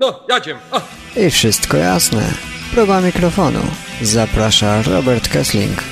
No, jadziem. I wszystko jasne. Próba mikrofonu. Zaprasza Robert Kessling.